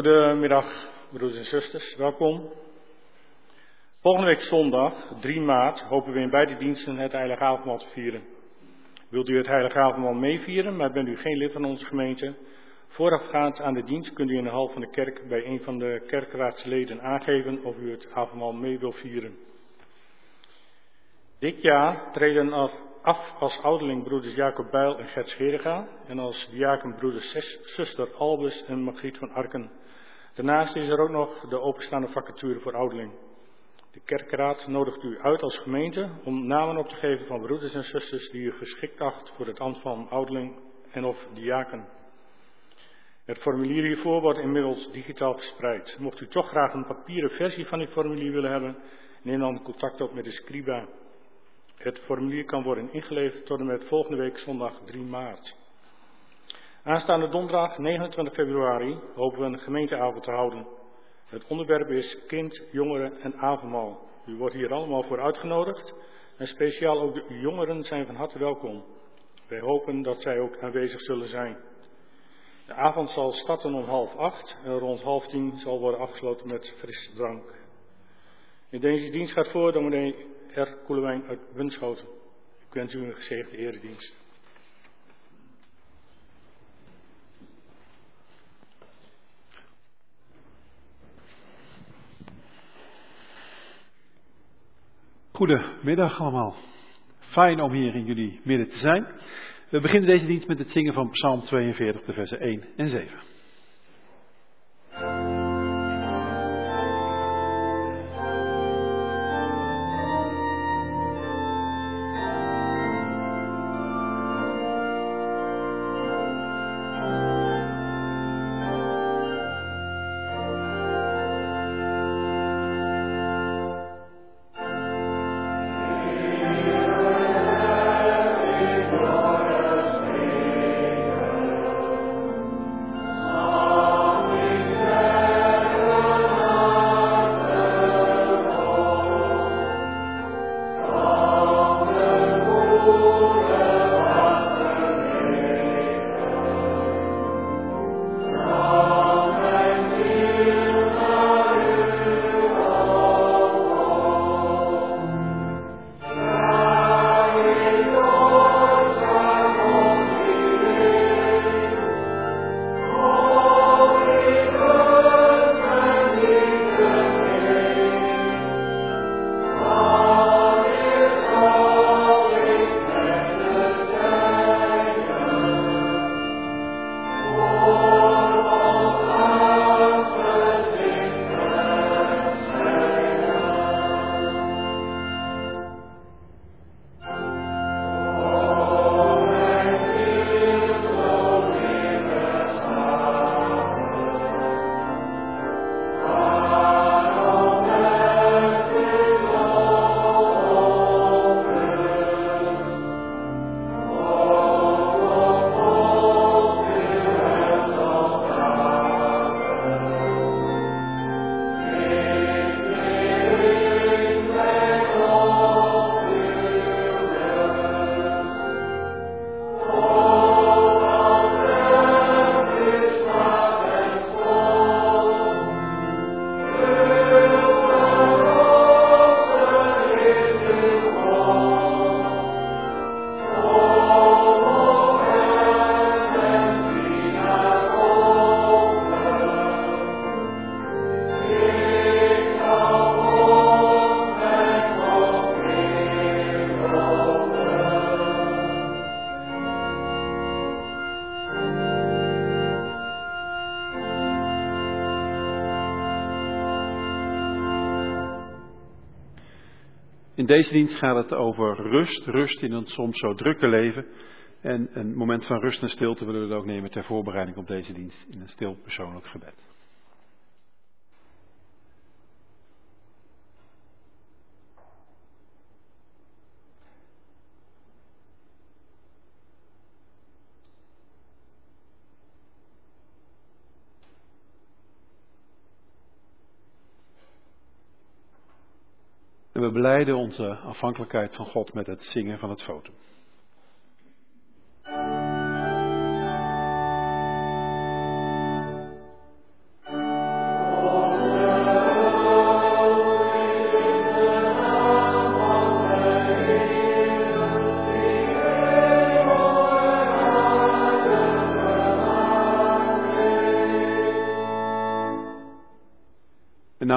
Goedemiddag, broeders en zusters, welkom. Volgende week zondag, 3 maart, hopen we in beide diensten het Heilige Avondmaal te vieren. Wilt u het Heilige Avondmaal meevieren, maar bent u geen lid van onze gemeente? Voorafgaand aan de dienst kunt u in de hal van de kerk bij een van de kerkraadsleden aangeven of u het avondmaal mee wilt vieren. Dit jaar treden af als ouderling broeders Jacob Bijl en Gert Scheriga en als diaken broeders zuster Albus en Margriet van Arken. Daarnaast is er ook nog de openstaande vacature voor ouderling. De kerkraad nodigt u uit als gemeente om namen op te geven van broeders en zusters die u geschikt acht voor het ambt van ouderling en of diaken. Het formulier hiervoor wordt inmiddels digitaal verspreid. Mocht u toch graag een papieren versie van dit formulier willen hebben, neem dan contact op met de scriba. Het formulier kan worden ingeleverd tot en met volgende week zondag 3 maart. Aanstaande donderdag 29 februari hopen we een gemeenteavond te houden. Het onderwerp is kind, jongeren en avondmaal. U wordt hier allemaal voor uitgenodigd en speciaal ook de jongeren zijn van harte welkom. Wij hopen dat zij ook aanwezig zullen zijn. De avond zal starten om half acht en rond half tien zal worden afgesloten met frisdrank. In deze dienst gaat voor dominee R. Koelewijn uit Winschoten. Ik wens u een gezegende eredienst. Goedemiddag allemaal. Fijn om hier in jullie midden te zijn. We beginnen deze dienst met het zingen van Psalm 42, de versen 1 en 7. Deze dienst gaat het over rust, rust in een soms zo drukke leven. En een moment van rust en stilte willen we ook nemen ter voorbereiding op deze dienst in een stil persoonlijk gebed. We beleiden onze afhankelijkheid van God met het zingen van het foto.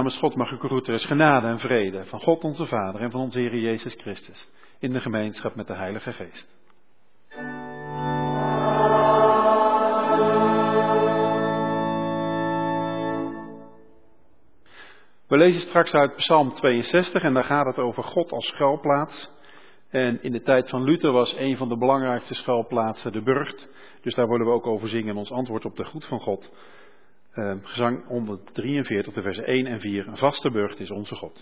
Namens God mag ik u groeten. Er is genade en vrede van God onze Vader en van onze Heer Jezus Christus. In de gemeenschap met de Heilige Geest. We lezen straks uit Psalm 62 en daar gaat het over God als schuilplaats. En in de tijd van Luther was een van de belangrijkste schuilplaatsen de burcht. Dus daar willen we ook over zingen, ons antwoord op de goed van God. Uh, gezang 143, de versen 1 en 4. Een vaste burcht is onze God.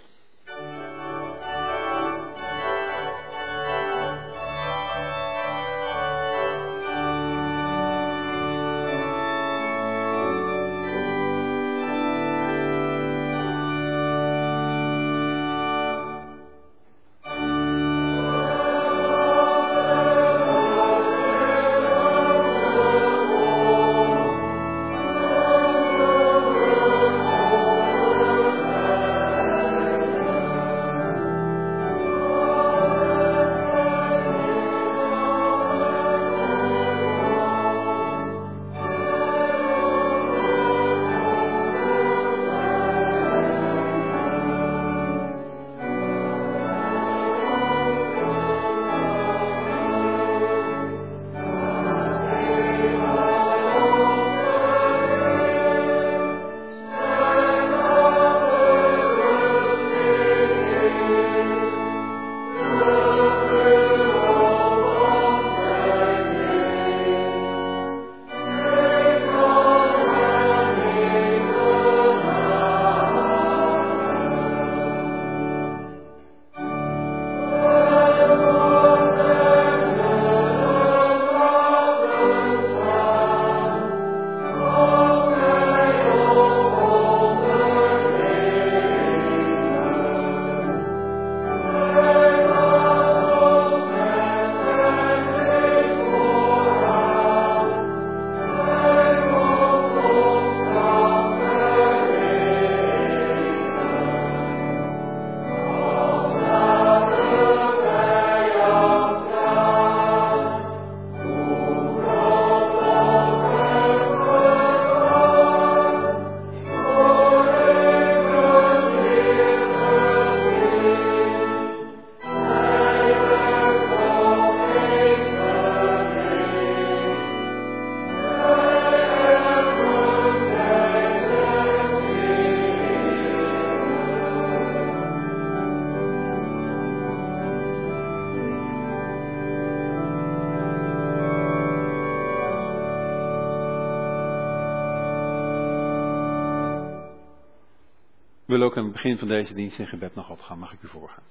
Willen ook aan het begin van deze dienst in gebed naar God gaan. Mag ik u voorgaan?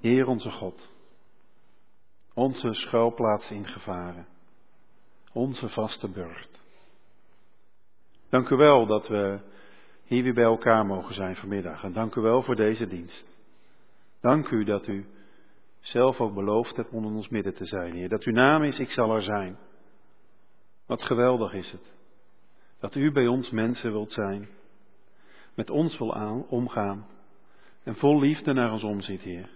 Heer onze God, onze schuilplaats in gevaren, onze vaste burcht. Dank u wel dat we hier weer bij elkaar mogen zijn vanmiddag. En dank u wel voor deze dienst. Dank u dat u zelf ook beloofd hebt onder ons midden te zijn, Heer. Dat uw naam is, ik zal er zijn. Wat geweldig is het dat u bij ons mensen wilt zijn, met ons wil aan, omgaan en vol liefde naar ons omziet, Heer.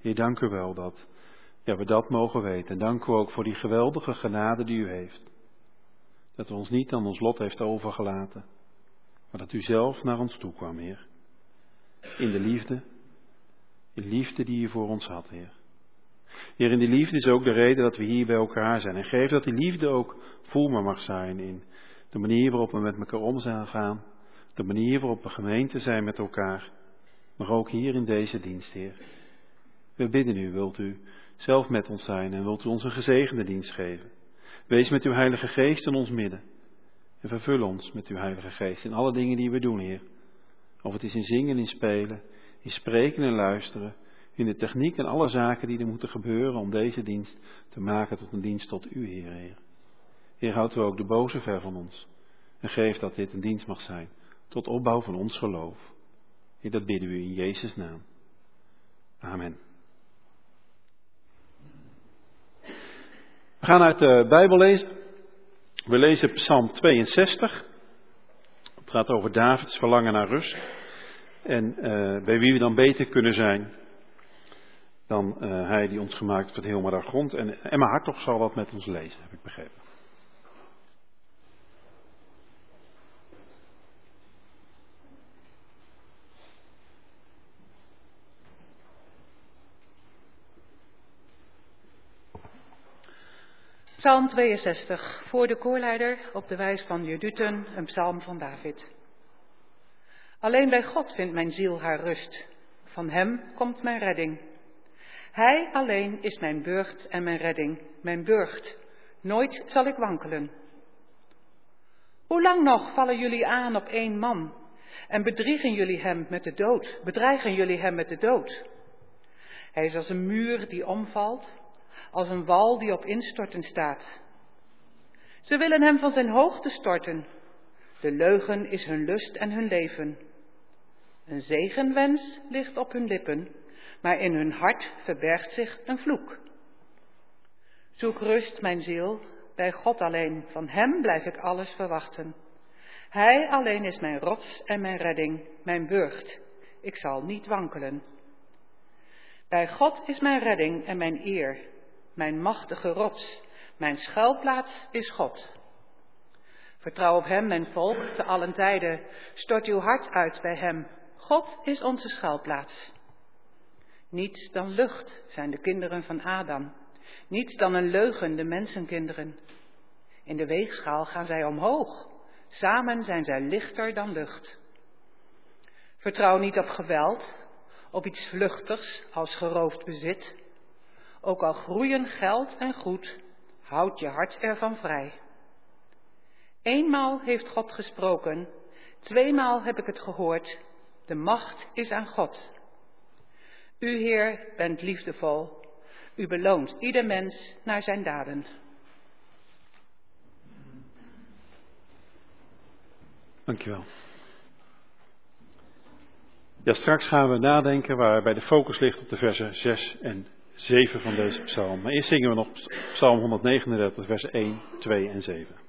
Heer, dank u wel dat ja, we dat mogen weten. En dank u ook voor die geweldige genade die u heeft. Dat u ons niet aan ons lot heeft overgelaten, maar dat u zelf naar ons toe kwam, Heer. In de liefde, in de liefde die u voor ons had, Heer. Heer, in die liefde is ook de reden dat we hier bij elkaar zijn. En geef dat die liefde ook voelbaar mag zijn in de manier waarop we met elkaar om zijn gaan. De manier waarop we gemeente zijn met elkaar. Maar ook hier in deze dienst, Heer. We bidden u, wilt u zelf met ons zijn en wilt u ons een gezegende dienst geven. Wees met uw Heilige Geest in ons midden. En vervul ons met uw Heilige Geest in alle dingen die we doen, Heer. Of het is in zingen, in spelen, in spreken en luisteren, in de techniek en alle zaken die er moeten gebeuren om deze dienst te maken tot een dienst tot u, Heer. Heer. Heer, houdt u ook de boze ver van ons. En geef dat dit een dienst mag zijn, tot opbouw van ons geloof. Heer, dat bidden we in Jezus' naam. Amen. We gaan uit de Bijbel lezen. We lezen Psalm 62. Het gaat over Davids verlangen naar rust. En uh, bij wie we dan beter kunnen zijn dan uh, hij die ons gemaakt heeft van heel maar grond. En Emma Hartog zal dat met ons lezen, heb ik begrepen. Psalm 62, voor de koorleider op de wijs van Jeduten, een psalm van David. Alleen bij God vindt mijn ziel haar rust. Van Hem komt mijn redding. Hij alleen is mijn burcht en mijn redding, mijn burcht. Nooit zal ik wankelen. Hoe lang nog vallen jullie aan op één man en bedriegen jullie hem met de dood, bedreigen jullie hem met de dood? Hij is als een muur die omvalt, als een wal die op instorten staat. Ze willen hem van zijn hoogte storten. De leugen is hun lust en hun leven. Een zegenwens ligt op hun lippen, maar in hun hart verbergt zich een vloek. Zoek rust, mijn ziel, bij God alleen, van Hem blijf ik alles verwachten. Hij alleen is mijn rots en mijn redding, mijn burcht. Ik zal niet wankelen. Bij God is mijn redding en mijn eer, mijn machtige rots. Mijn schuilplaats is God. Vertrouw op Hem, mijn volk, te allen tijden. Stort uw hart uit bij Hem. God is onze schuilplaats. Niets dan lucht zijn de kinderen van Adam. Niets dan een leugen de mensenkinderen. In de weegschaal gaan zij omhoog. Samen zijn zij lichter dan lucht. Vertrouw niet op geweld, op iets vluchtigs als geroofd bezit. Ook al groeien geld en goed, houd je hart ervan vrij. Eenmaal heeft God gesproken, tweemaal heb ik het gehoord. De macht is aan God. U, Heer, bent liefdevol. U beloont ieder mens naar zijn daden. Dankjewel. Ja, straks gaan we nadenken waarbij de focus ligt op de versen 6 en 7 van deze psalm. Maar eerst zingen we nog psalm 139, versen 1, 2 en 7.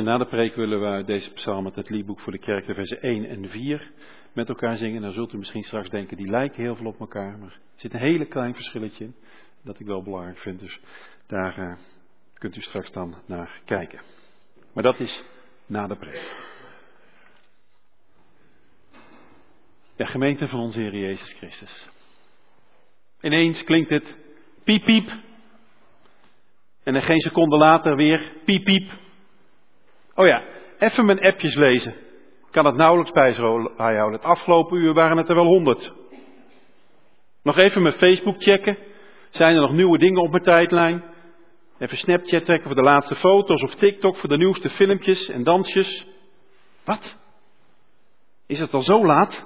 En na de preek willen we deze psalm met het liedboek voor de kerk de versen 1 en 4 met elkaar zingen. Dan zult u misschien straks denken, die lijken heel veel op elkaar. Maar er zit een hele klein verschilletje in, dat ik wel belangrijk vind. Dus daar uh, kunt u straks dan naar kijken. Maar dat is na de preek. De gemeente van onze Heer Jezus Christus. Ineens klinkt het piep piep. En dan geen seconde later weer piep piep. Oh ja, even mijn appjes lezen. Ik kan het nauwelijks bijhouden. Het afgelopen uur waren het er wel honderd. Nog even mijn Facebook checken. Zijn er nog nieuwe dingen op mijn tijdlijn? Even Snapchat checken voor de laatste foto's of TikTok voor de nieuwste filmpjes en dansjes. Wat? Is het al zo laat?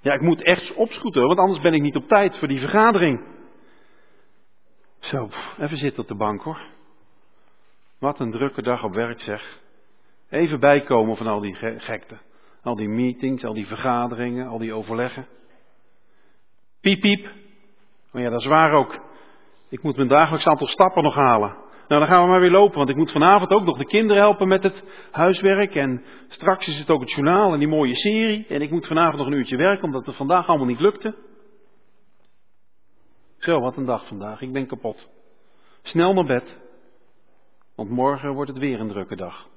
Ja, ik moet echt opschoeten, want anders ben ik niet op tijd voor die vergadering. Zo, even zitten op de bank hoor. Wat een drukke dag op werk zeg. Even bijkomen van al die gekte. Al die meetings, al die vergaderingen, al die overleggen. Piep, piep. Oh ja, dat is waar ook. Ik moet mijn dagelijks aantal stappen nog halen. Nou, dan gaan we maar weer lopen, want ik moet vanavond ook nog de kinderen helpen met het huiswerk. En straks is het ook het journaal en die mooie serie. En ik moet vanavond nog een uurtje werken, omdat het vandaag allemaal niet lukte. Zo, wat een dag vandaag. Ik ben kapot. Snel naar bed, want morgen wordt het weer een drukke dag.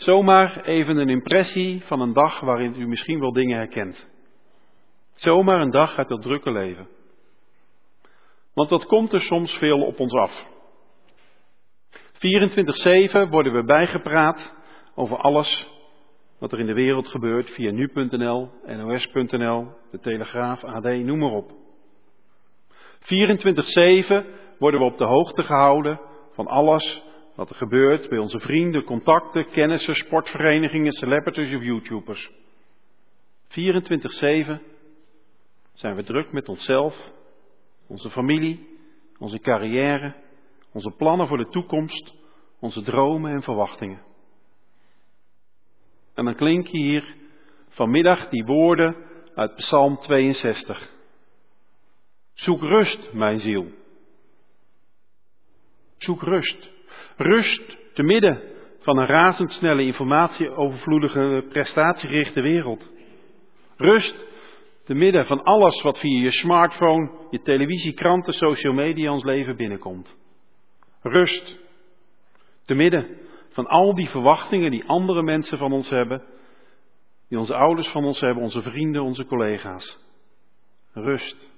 Zomaar even een impressie van een dag waarin u misschien wel dingen herkent. Zomaar een dag uit dat drukke leven. Want dat komt er soms veel op ons af. 24-7 worden we bijgepraat over alles wat er in de wereld gebeurt via nu.nl, nos.nl, de Telegraaf, AD, noem maar op. 24-7 worden we op de hoogte gehouden van alles wat er gebeurt bij onze vrienden, contacten, kennissen, sportverenigingen, celebrities of YouTubers. 24-7 zijn we druk met onszelf, onze familie, onze carrière, onze plannen voor de toekomst, onze dromen en verwachtingen. En dan klinken hier vanmiddag die woorden uit Psalm 62. Zoek rust, mijn ziel. Zoek rust. Rust te midden van een razendsnelle informatieovervloedige prestatiegerichte wereld. Rust te midden van alles wat via je smartphone, je televisie, kranten, social media ons leven binnenkomt. Rust. Te midden van al die verwachtingen die andere mensen van ons hebben, die onze ouders van ons hebben, onze vrienden, onze collega's. Rust.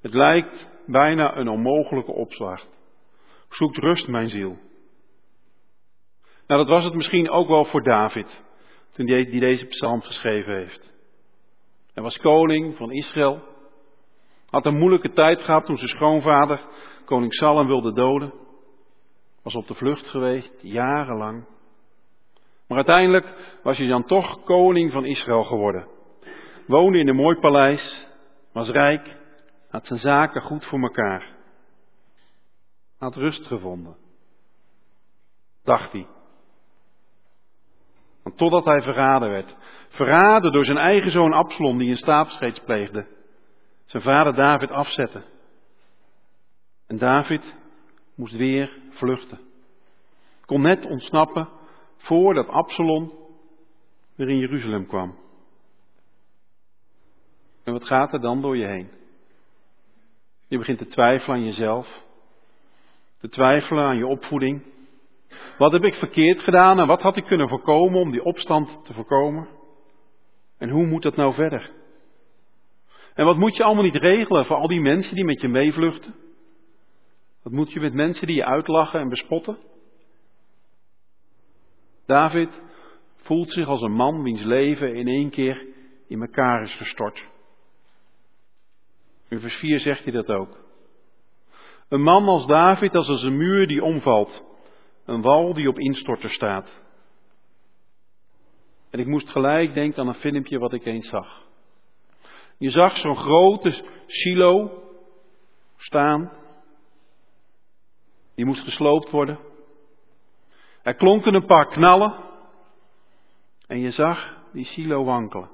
Het lijkt bijna een onmogelijke opslag. Zoekt rust, mijn ziel. Nou, dat was het misschien ook wel voor David, toen hij deze psalm geschreven heeft. Hij was koning van Israël. Had een moeilijke tijd gehad toen zijn schoonvader, koning Salem, wilde doden. Was op de vlucht geweest, jarenlang. Maar uiteindelijk was hij dan toch koning van Israël geworden. Woonde in een mooi paleis, was rijk, had zijn zaken goed voor elkaar. Had rust gevonden. Dacht hij. Want totdat hij verraden werd. Verraden door zijn eigen zoon Absalom, die een staapscheets pleegde. Zijn vader David afzetten. En David moest weer vluchten. Kon net ontsnappen voordat Absalom weer in Jeruzalem kwam. En wat gaat er dan door je heen? Je begint te twijfelen aan jezelf. Te twijfelen aan je opvoeding. Wat heb ik verkeerd gedaan en wat had ik kunnen voorkomen om die opstand te voorkomen? En hoe moet dat nou verder? En wat moet je allemaal niet regelen voor al die mensen die met je meevluchten? Wat moet je met mensen die je uitlachen en bespotten? David voelt zich als een man wiens leven in één keer in elkaar is gestort. In vers 4 zegt hij dat ook. Een man als David als als een muur die omvalt. Een wal die op instorten staat. En ik moest gelijk denken aan een filmpje wat ik eens zag. Je zag zo'n grote silo staan. Die moest gesloopt worden. Er klonken een paar knallen. En je zag die silo wankelen.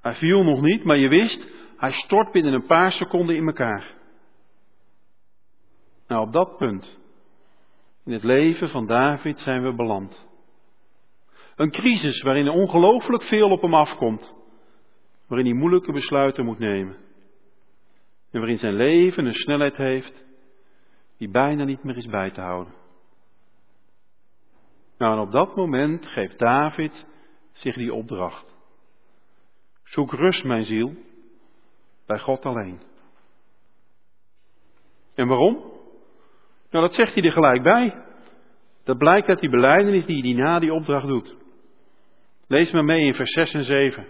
Hij viel nog niet, maar je wist, hij stort binnen een paar seconden in elkaar. Nou, op dat punt in het leven van David zijn we beland. Een crisis waarin ongelooflijk veel op hem afkomt, waarin hij moeilijke besluiten moet nemen. En waarin zijn leven een snelheid heeft die bijna niet meer is bij te houden. Nou, en op dat moment geeft David zich die opdracht. Zoek rust, mijn ziel, bij God alleen. En waarom? Nou, dat zegt hij er gelijk bij. Dat blijkt uit die beleidenis die hij na die opdracht doet. Lees maar mee in vers 6 en 7.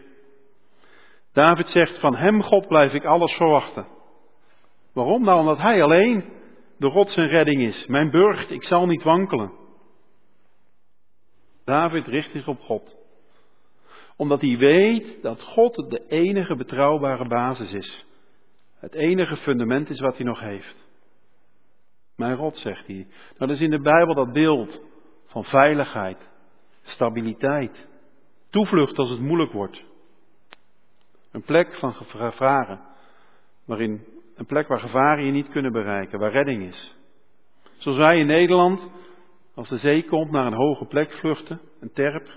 David zegt, van hem God blijf ik alles verwachten. Waarom? Nou, omdat hij alleen de rots en redding is. Mijn burcht, ik zal niet wankelen. David richt zich op God. Omdat hij weet dat God de enige betrouwbare basis is. Het enige fundament is wat hij nog heeft. Mijn rot, zegt hij. Dat is in de Bijbel dat beeld van veiligheid, stabiliteit, toevlucht als het moeilijk wordt. Een plek van gevaren, waarin, een plek waar gevaren je niet kunnen bereiken, waar redding is. Zoals wij in Nederland, als de zee komt, naar een hoge plek vluchten, een terp.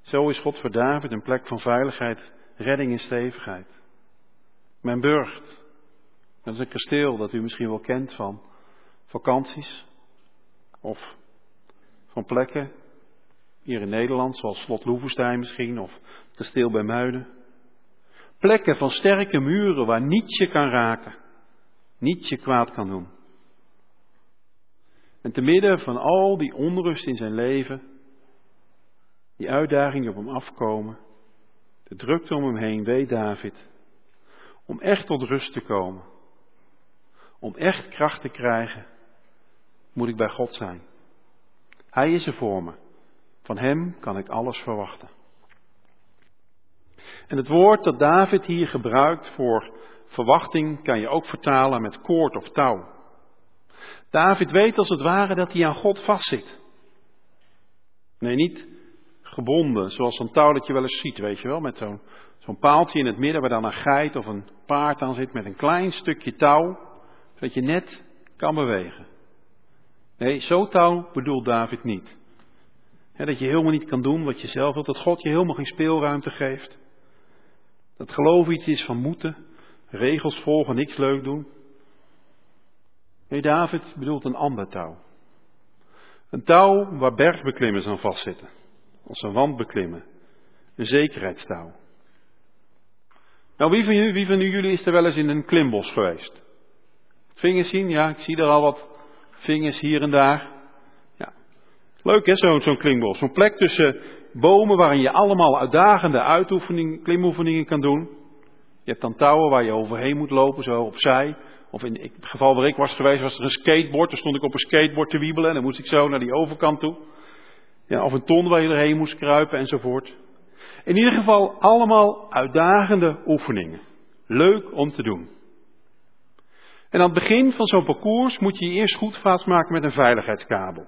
Zo is God voor David een plek van veiligheid, redding en stevigheid. Mijn burcht, dat is een kasteel dat u misschien wel kent van vakanties of van plekken hier in Nederland, zoals Slot Loevestein misschien of Kasteel bij Muiden. Plekken van sterke muren waar niets je kan raken, niets je kwaad kan doen. En te midden van al die onrust in zijn leven, die uitdagingen op hem afkomen, de drukte om hem heen, weet David, om echt tot rust te komen, om echt kracht te krijgen, moet ik bij God zijn. Hij is er voor me. Van Hem kan ik alles verwachten. En het woord dat David hier gebruikt voor verwachting kan je ook vertalen met koord of touw. David weet als het ware dat hij aan God vastzit. Nee, niet gebonden, zoals zo'n touw dat je wel eens ziet, weet je wel, met zo'n zo'n paaltje in het midden waar dan een geit of een paard aan zit met een klein stukje touw, zodat je net kan bewegen. Nee, zo touw bedoelt David niet. dat je helemaal niet kan doen wat je zelf wilt, dat God je helemaal geen speelruimte geeft. Dat geloof iets is van moeten, regels volgen, niks leuk doen. Nee, David bedoelt een ander touw. Een touw waar bergbeklimmers aan vastzitten, als een wand beklimmen. Een zekerheidstouw. Nou, wie van, jullie, wie van jullie is er wel eens in een klimbos geweest? Vingers zien? Ja, ik zie er al wat vingers hier en daar. Ja. Leuk hè, zo'n zo'n klimbos. Zo'n plek tussen bomen waarin je allemaal uitdagende uitoefeningen, klimoefeningen kan doen. Je hebt dan touwen waar je overheen moet lopen, zo opzij. Of in het geval waar ik was geweest, was er een skateboard. Dan stond ik op een skateboard te wiebelen en dan moest ik zo naar die overkant toe. Ja, of een ton waar je erheen moest kruipen enzovoort. In ieder geval allemaal uitdagende oefeningen. Leuk om te doen. En aan het begin van zo'n parcours moet je je eerst goed vastmaken met een veiligheidskabel.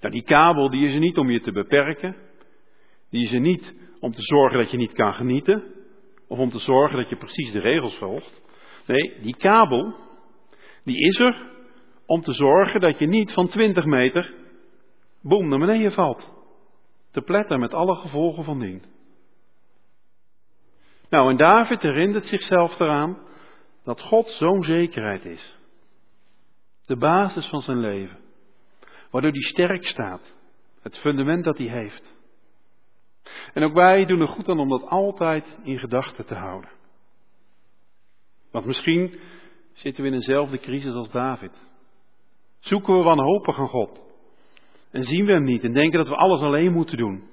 Nou, die kabel die is er niet om je te beperken. Die is er niet om te zorgen dat je niet kan genieten. Of om te zorgen dat je precies de regels volgt. Nee, die kabel, die is er om te zorgen dat je niet van 20 meter, boem, naar beneden valt. Te pletten met alle gevolgen van dien. Nou, en David herinnert zichzelf eraan dat God zo'n zekerheid is. De basis van zijn leven. Waardoor hij sterk staat. Het fundament dat hij heeft. En ook wij doen er goed aan om dat altijd in gedachten te houden. Want misschien zitten we in eenzelfde crisis als David. Zoeken we wanhopig aan God. En zien we hem niet en denken dat we alles alleen moeten doen.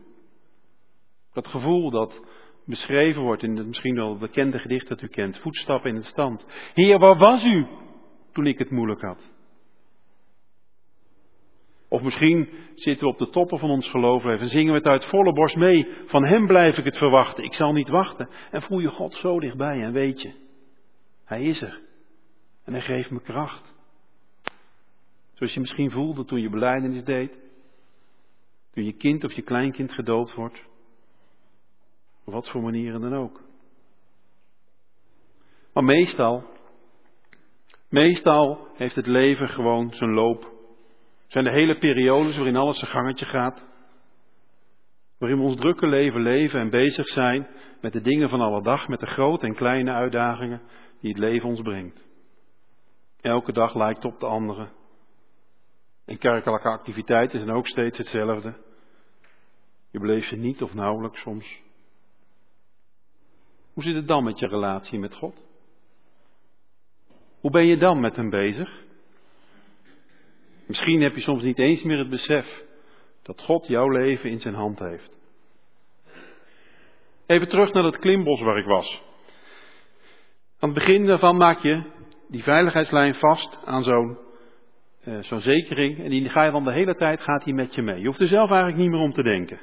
Dat gevoel dat beschreven wordt in het misschien wel bekende gedicht dat u kent, voetstappen in het stand. Heer, waar was u toen ik het moeilijk had? Of misschien zitten we op de toppen van ons geloof en zingen we het uit volle borst mee. Van Hem blijf ik het verwachten, ik zal niet wachten. En voel je God zo dichtbij en weet je, Hij is er. En Hij geeft me kracht. Zoals je misschien voelde toen je beleidenis deed. Toen je kind of je kleinkind gedoopt wordt. Wat voor manieren dan ook. Maar meestal, Meestal heeft het leven gewoon zijn loop. Zijn de hele periodes waarin alles zijn gangetje gaat. Waarin we ons drukke leven leven en bezig zijn met de dingen van alle dag, met de grote en kleine uitdagingen die het leven ons brengt. Elke dag lijkt op de andere. En kerkelijke activiteiten zijn ook steeds hetzelfde. Je beleeft ze niet of nauwelijks soms. Hoe zit het dan met je relatie met God? Hoe ben je dan met hem bezig? Misschien heb je soms niet eens meer het besef dat God jouw leven in zijn hand heeft. Even terug naar dat klimbos waar ik was. Aan het begin daarvan maak je die veiligheidslijn vast aan zo'n uh, zo'n zekering en die ga je dan de hele tijd gaat hij met je mee. Je hoeft er zelf eigenlijk niet meer om te denken.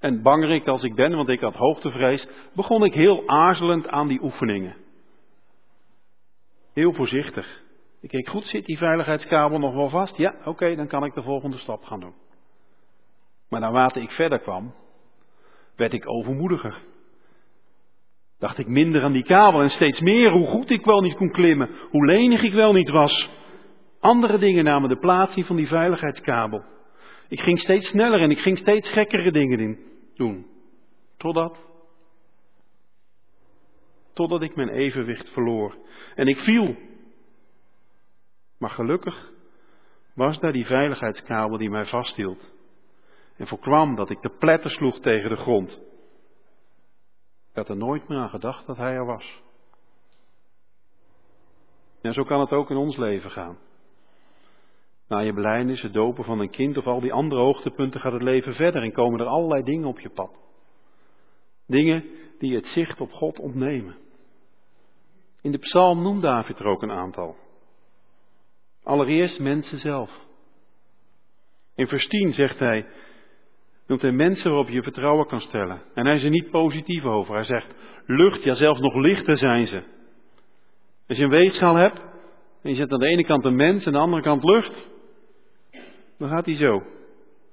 En bangerik als ik ben, want ik had hoogtevrees, begon ik heel aarzelend aan die oefeningen. Heel voorzichtig. Ik keek goed, zit die veiligheidskabel nog wel vast? Ja, oké, dan kan ik de volgende stap gaan doen. Maar naarmate ik verder kwam, werd ik overmoediger. Dacht ik minder aan die kabel en steeds meer hoe goed ik wel niet kon klimmen, hoe lenig ik wel niet was. Andere dingen namen de plaats van die veiligheidskabel. Ik ging steeds sneller en ik ging steeds gekkere dingen doen. Totdat. Totdat ik mijn evenwicht verloor. En ik viel. Maar gelukkig was daar die veiligheidskabel die mij vasthield. En voorkwam dat ik de pletter sloeg tegen de grond. Ik had er nooit meer aan gedacht dat hij er was. En zo kan het ook in ons leven gaan. Na je belijdenis, het dopen van een kind of al die andere hoogtepunten gaat het leven verder en komen er allerlei dingen op je pad. Dingen die het zicht op God ontnemen. In de psalm noemt David er ook een aantal. Allereerst mensen zelf. In vers 10 zegt hij, noemt hij mensen waarop je vertrouwen kan stellen. En hij is er niet positief over. Hij zegt, lucht, ja zelfs nog lichter zijn ze. Als je een weegschaal hebt, en je zet aan de ene kant een mens en aan de andere kant lucht, dan gaat hij zo.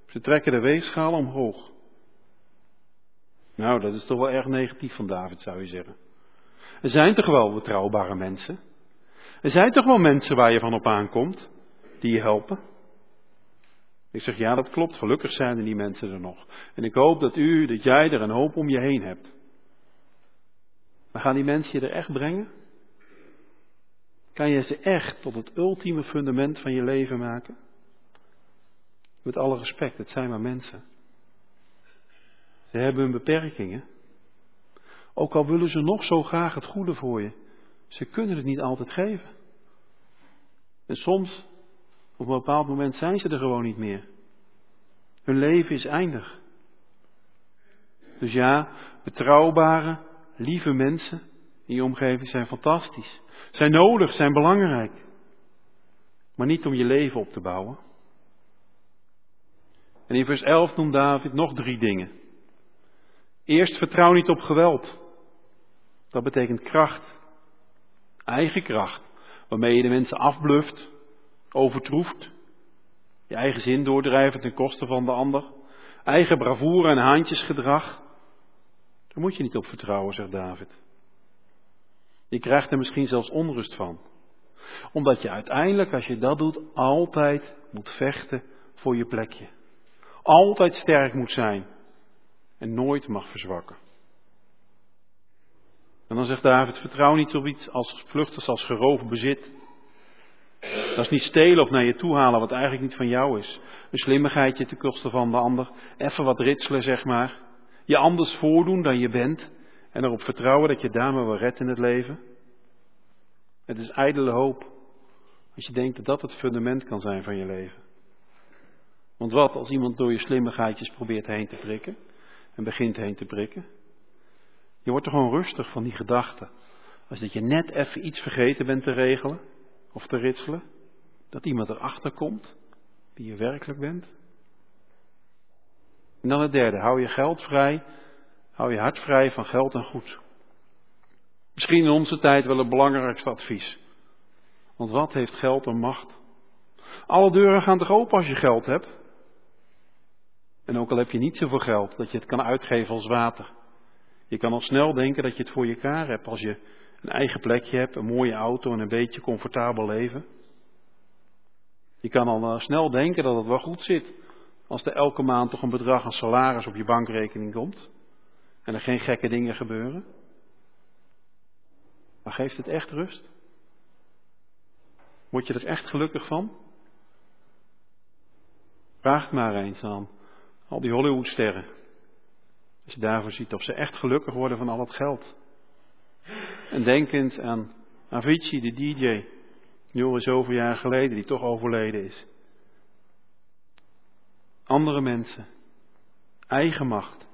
Ze trekken de weegschaal omhoog. Nou, dat is toch wel erg negatief van David, zou je zeggen. Er zijn toch wel betrouwbare mensen? Er zijn toch wel mensen waar je van op aankomt, die je helpen? Ik zeg, ja, dat klopt. Gelukkig zijn er die mensen er nog. En ik hoop dat u, dat jij er een hoop om je heen hebt. Maar gaan die mensen je er echt brengen? Kan je ze echt tot het ultieme fundament van je leven maken? Met alle respect, het zijn maar mensen. Ze hebben hun beperkingen. Ook al willen ze nog zo graag het goede voor je, ze kunnen het niet altijd geven. En soms, op een bepaald moment, zijn ze er gewoon niet meer. Hun leven is eindig. Dus ja, betrouwbare, lieve mensen in je omgeving zijn fantastisch. Zijn nodig, zijn belangrijk. Maar niet om je leven op te bouwen. En in vers 11 noemt David nog drie dingen. Eerst vertrouw niet op geweld. Dat betekent kracht. Eigen kracht. Waarmee je de mensen afbluft, overtroeft. Je eigen zin doordrijven ten koste van de ander. Eigen bravoure en haantjesgedrag. Daar moet je niet op vertrouwen, zegt David. Je krijgt er misschien zelfs onrust van. Omdat je uiteindelijk, als je dat doet, altijd moet vechten voor je plekje altijd sterk moet zijn en nooit mag verzwakken. En dan zegt David, vertrouw niet op iets als vluchters, als geroofd bezit. Dat is niet stelen of naar je toe halen wat eigenlijk niet van jou is. Een slimmigheidje ten koste van de ander. Even wat ritselen, zeg maar. Je anders voordoen dan je bent. En erop vertrouwen dat je daarmee wel redt in het leven. Het is ijdele hoop. Als je denkt dat dat het fundament kan zijn van je leven. Want wat als iemand door je slimmigheidjes probeert heen te prikken en begint heen te prikken? Je wordt er gewoon rustig van die gedachte. Als dat je net even iets vergeten bent te regelen of te ritselen, dat iemand erachter komt wie je werkelijk bent. En dan het derde, hou je geld vrij, hou je hart vrij van geld en goed. Misschien in onze tijd wel het belangrijkste advies. Want wat heeft geld en macht? Alle deuren gaan toch open als je geld hebt? En ook al heb je niet zoveel geld dat je het kan uitgeven als water. Je kan al snel denken dat je het voor je elkaar hebt als je een eigen plekje hebt, een mooie auto en een beetje comfortabel leven. Je kan al eh, snel denken dat het wel goed zit als er elke maand toch een bedrag aan salaris op je bankrekening komt en er geen gekke dingen gebeuren. Maar geeft het echt rust? Word je er echt gelukkig van? Vraag het maar eens aan al die Hollywoodsterren. Als je daarvoor ziet of ze echt gelukkig worden van al het geld. En denkend aan Avicii, de DJ, Joris zoveel jaar geleden, die toch overleden is. Andere mensen, eigen macht,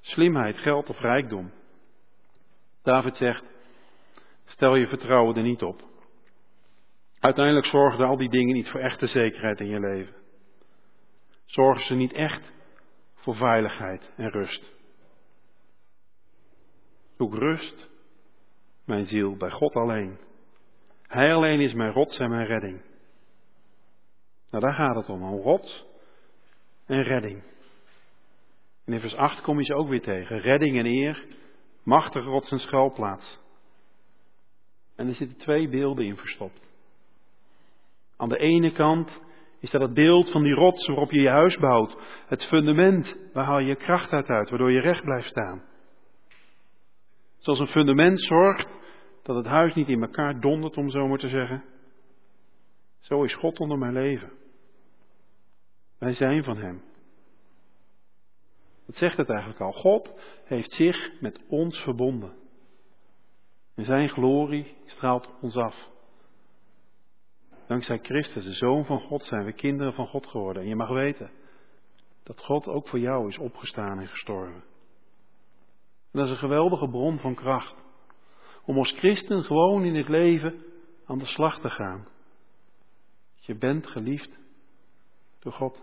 slimheid, geld of rijkdom. David zegt, stel je vertrouwen er niet op. Uiteindelijk zorgen al die dingen niet voor echte zekerheid in je leven. Zorgen ze niet echt voor veiligheid en rust. Zoek rust, mijn ziel, bij God alleen. Hij alleen is mijn rots en mijn redding. Nou, daar gaat het om, een rots en redding. In vers 8 kom je ze ook weer tegen. Redding en eer, machtige rots en schuilplaats. En er zitten twee beelden in verstopt. Aan de ene kant is dat het beeld van die rots waarop je je huis bouwt. Het fundament, waar haal je je kracht uit waardoor je recht blijft staan. Zoals een fundament zorgt dat het huis niet in elkaar dondert, om zo maar te zeggen. Zo is God onder mijn leven. Wij zijn van Hem. Wat zegt het eigenlijk al? God heeft zich met ons verbonden. En Zijn glorie straalt ons af. Dankzij Christus, de Zoon van God, zijn we kinderen van God geworden. En je mag weten dat God ook voor jou is opgestaan en gestorven. En dat is een geweldige bron van kracht. Om als christen gewoon in het leven aan de slag te gaan. Je bent geliefd door God.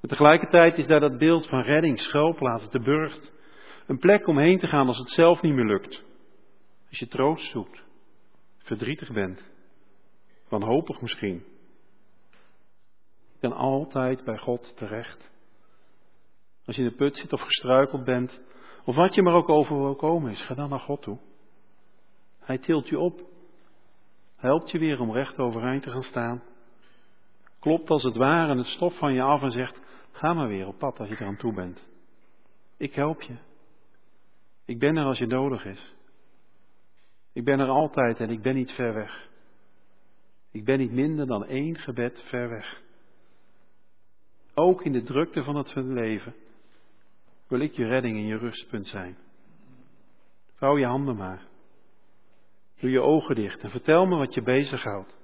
En tegelijkertijd is daar dat beeld van redding, schuilplaats, de burcht. Een plek om heen te gaan als het zelf niet meer lukt. Als je troost zoekt verdrietig bent, wanhopig misschien, je kan altijd bij God terecht. Als je in de put zit of gestruikeld bent, of wat je maar ook over wil komen is, ga dan naar God toe. Hij tilt je op, helpt je weer om recht overeind te gaan staan, klopt als het ware het stof van je af en zegt, ga maar weer op pad als je eraan toe bent. Ik help je. Ik ben er als je nodig is. Ik ben er altijd en ik ben niet ver weg. Ik ben niet minder dan één gebed ver weg. Ook in de drukte van het leven wil ik je redding en je rustpunt zijn. Vouw je handen maar. Doe je ogen dicht en vertel me wat je bezighoudt.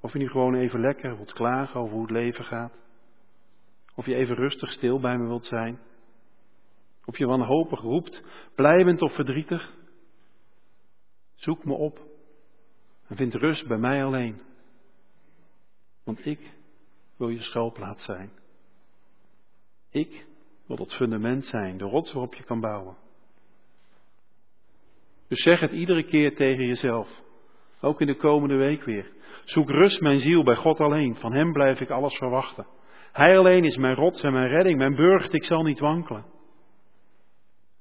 Of je nu gewoon even lekker wilt klagen over hoe het leven gaat. Of je even rustig stil bij me wilt zijn. Of je wanhopig roept, blij bent of verdrietig. Zoek me op en vind rust bij mij alleen. Want ik wil je schuilplaats zijn. Ik wil het fundament zijn, de rots waarop je kan bouwen. Dus zeg het iedere keer tegen jezelf. Ook in de komende week weer. Zoek rust mijn ziel bij God alleen. Van Hem blijf ik alles verwachten. Hij alleen is mijn rots en mijn redding, mijn burcht, ik zal niet wankelen.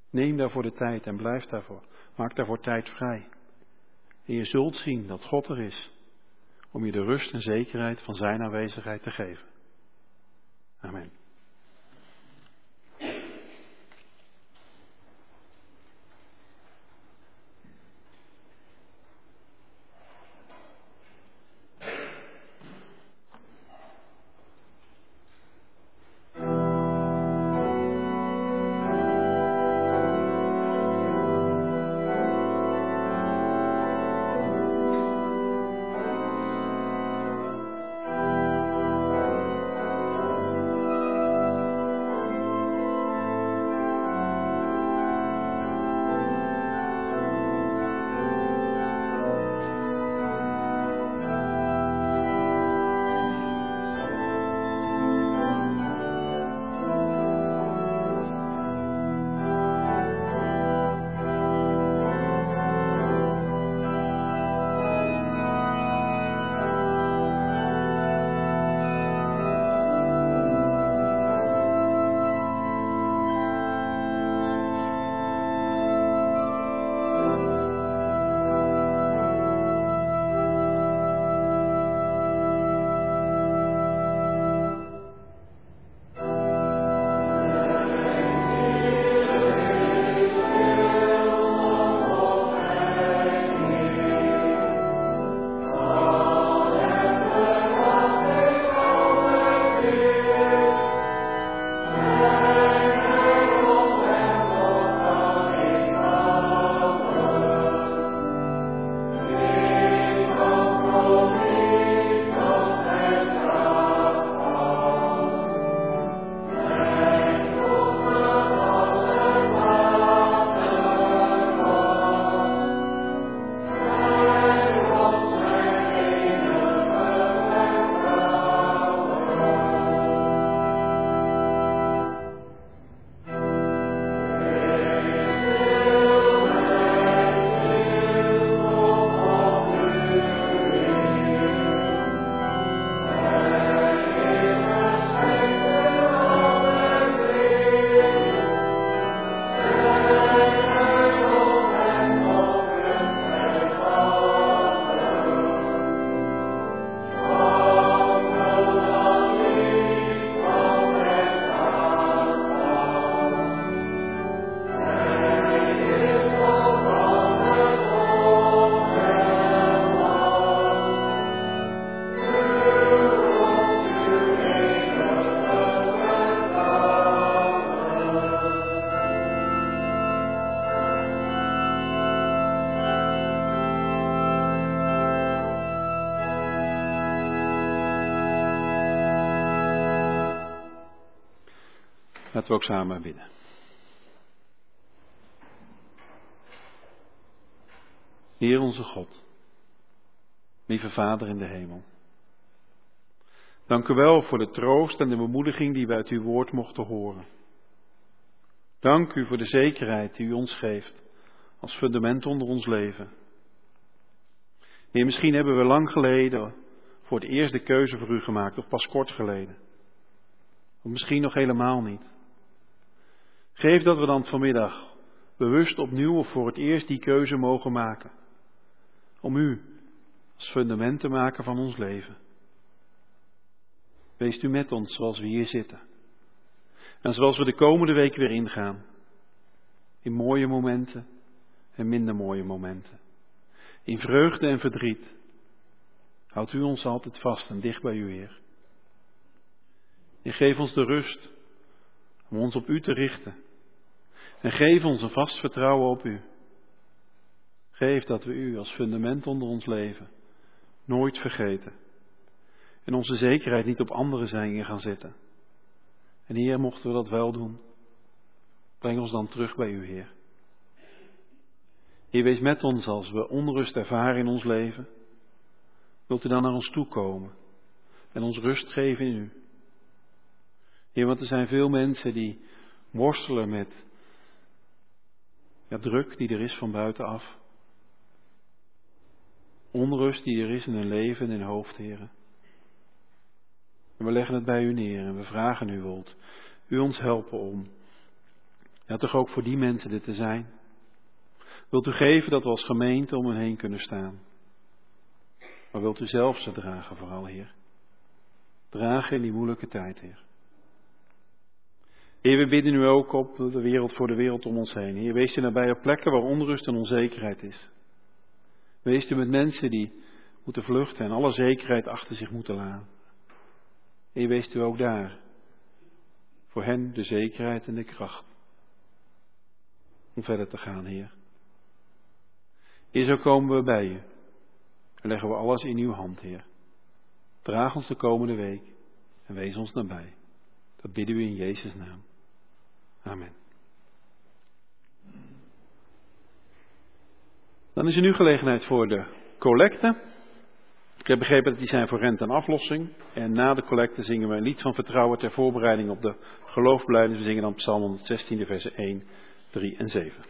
Neem daarvoor de tijd en blijf daarvoor. Maak daarvoor tijd vrij. En je zult zien dat God er is om je de rust en zekerheid van Zijn aanwezigheid te geven. We ook samen bidden. Heer onze God, lieve Vader in de hemel. Dank u wel voor de troost en de bemoediging die we uit uw woord mochten horen. Dank u voor de zekerheid die u ons geeft als fundament onder ons leven. Heer, misschien hebben we lang geleden voor het eerst de keuze voor u gemaakt, of pas kort geleden. Of misschien nog helemaal niet. Geef dat we dan vanmiddag bewust opnieuw of voor het eerst die keuze mogen maken. Om u als fundament te maken van ons leven. Wees u met ons zoals we hier zitten. En zoals we de komende week weer ingaan. In mooie momenten en minder mooie momenten. In vreugde en verdriet. Houdt u ons altijd vast en dicht bij u, Heer. En geef ons de rust om ons op u te richten. En geef ons een vast vertrouwen op u. Geef dat we u als fundament onder ons leven nooit vergeten. En onze zekerheid niet op andere zijden gaan zetten. En Heer, mochten we dat wel doen, breng ons dan terug bij u, Heer. Heer, wees met ons als we onrust ervaren in ons leven. Wilt u dan naar ons toe komen en ons rust geven in u? Heer, want er zijn veel mensen die worstelen met ja, druk die er is van buitenaf. Onrust die er is in hun leven en in hun hoofd, heren. En we leggen het bij u neer en we vragen u, wilt u ons helpen om, ja toch ook voor die mensen dit te zijn. Wilt u geven dat we als gemeente om hen heen kunnen staan. Maar wilt u zelf ze dragen vooral, Heer. Dragen in die moeilijke tijd, Heer. Heer, we bidden u ook op de wereld voor de wereld om ons heen. Heer, wees u nabij op plekken waar onrust en onzekerheid is. Wees u met mensen die moeten vluchten en alle zekerheid achter zich moeten laten. Heer, wees u ook daar. Voor hen de zekerheid en de kracht. Om verder te gaan, Heer. Heer, zo komen we bij u. En leggen we alles in uw hand, Heer. Draag ons de komende week en wees ons nabij. Dat bidden we in Jezus' naam. Amen. Dan is er nu gelegenheid voor de collecte. Ik heb begrepen dat die zijn voor rente en aflossing. En na de collecte zingen we een lied van vertrouwen ter voorbereiding op de geloofbeleidens. We zingen dan Psalm 116, versen 1, 3 en 7.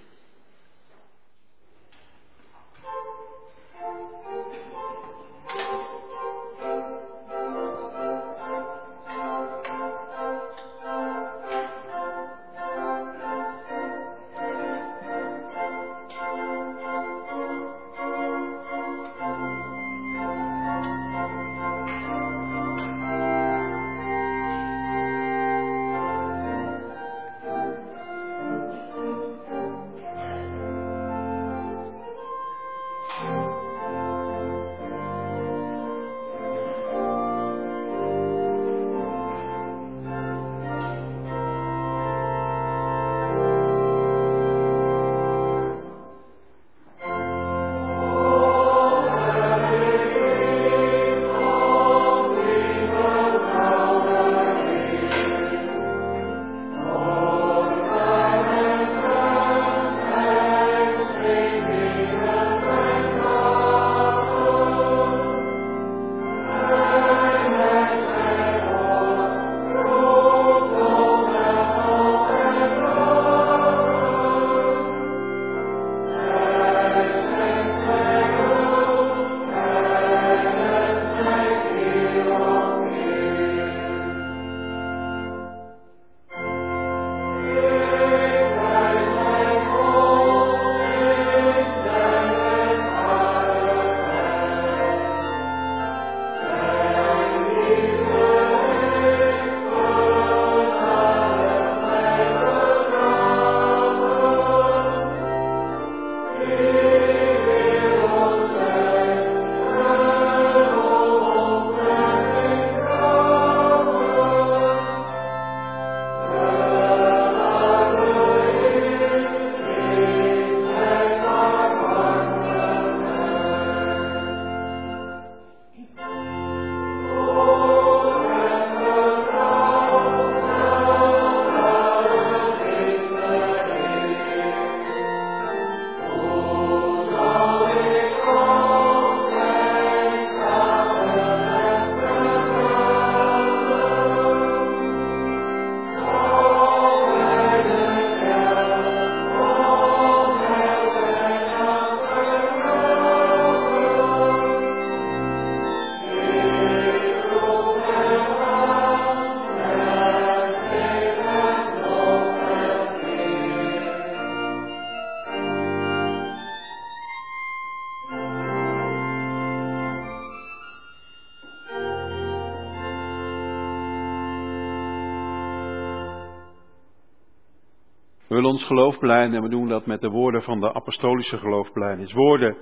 Ons geloof blijden en we doen dat met de woorden van de apostolische geloofbelijdenis. Woorden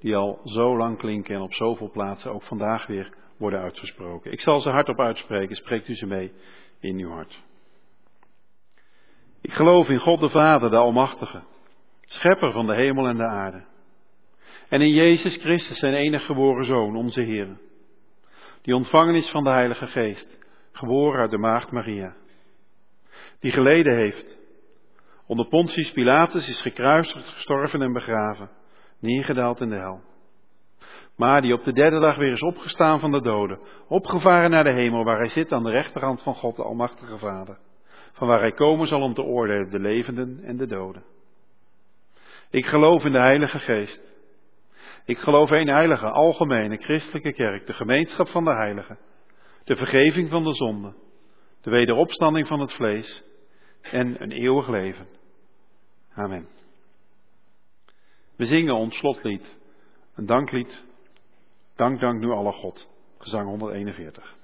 die al zo lang klinken en op zoveel plaatsen ook vandaag weer worden uitgesproken. Ik zal ze hardop uitspreken, spreekt u ze mee in uw hart. Ik geloof in God de Vader, de Almachtige, schepper van de hemel en de aarde. En in Jezus Christus, zijn enige geboren Zoon, onze Heer, die ontvangen is van de Heilige Geest, geboren uit de Maagd Maria, die geleden heeft, onder Pontius Pilatus is gekruisigd, gestorven en begraven, neergedaald in de hel. Maar die op de derde dag weer is opgestaan van de doden, opgevaren naar de hemel, waar hij zit aan de rechterhand van God, de Almachtige Vader, van waar hij komen zal om te oordelen de levenden en de doden. Ik geloof in de Heilige Geest. Ik geloof een heilige, algemene, christelijke kerk, de gemeenschap van de heiligen, de vergeving van de zonde, de wederopstanding van het vlees en een eeuwig leven. Amen. We zingen ons slotlied, een danklied. Dank, dank nu alle God. Gezang 141.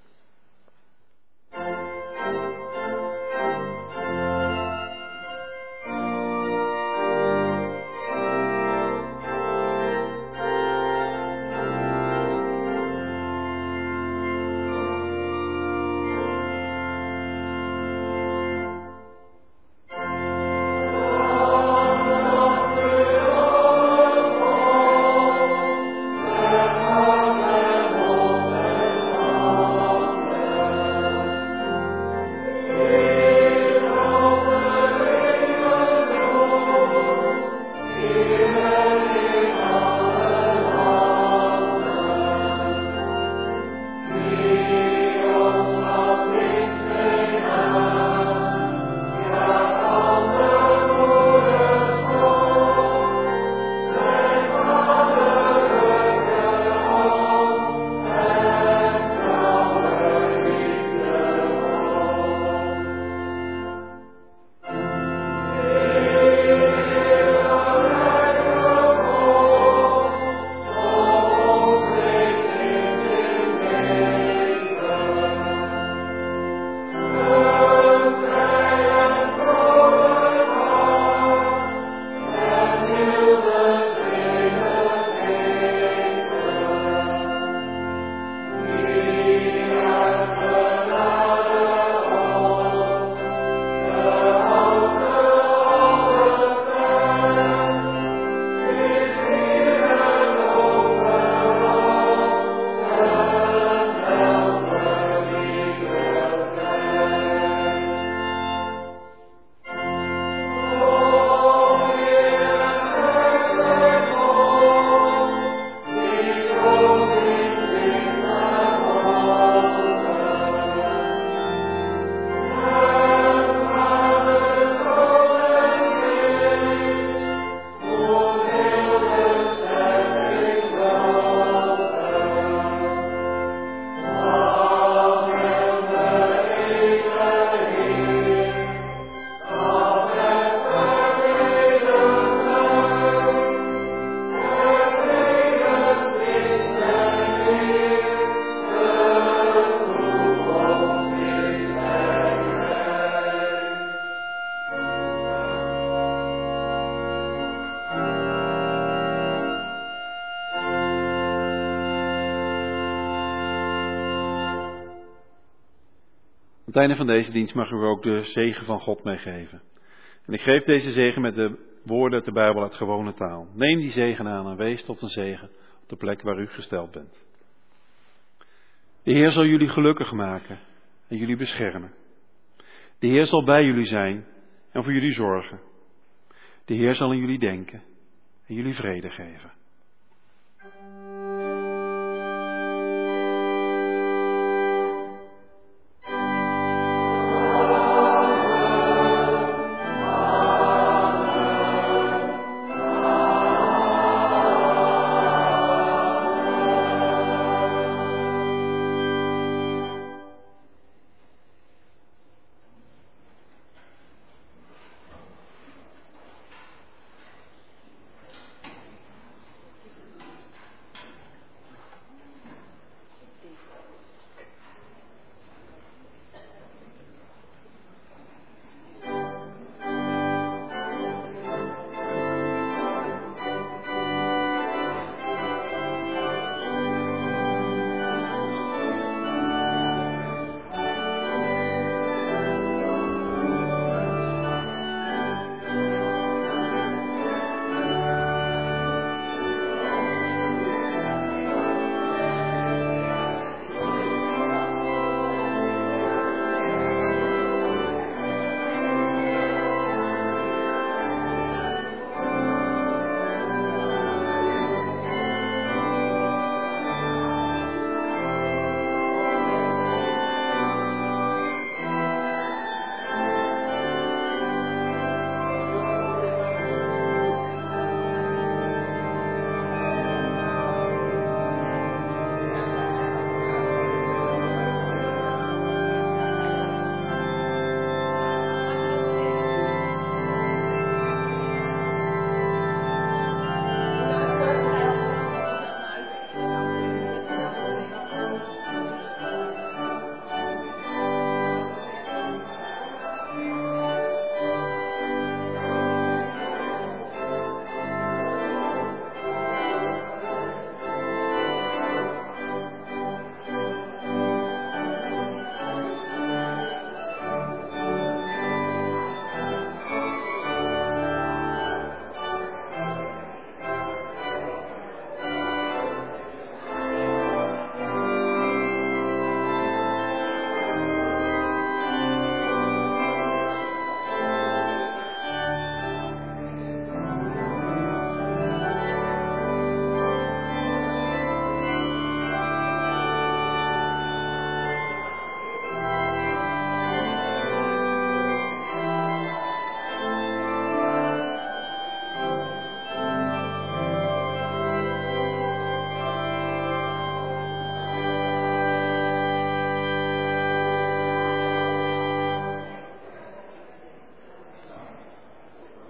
Aan het einde van deze dienst mag u ook de zegen van God meegeven. En ik geef deze zegen met de woorden uit de Bijbel uit gewone taal. Neem die zegen aan en wees tot een zegen op de plek waar u gesteld bent. De Heer zal jullie gelukkig maken en jullie beschermen. De Heer zal bij jullie zijn en voor jullie zorgen. De Heer zal aan jullie denken en jullie vrede geven.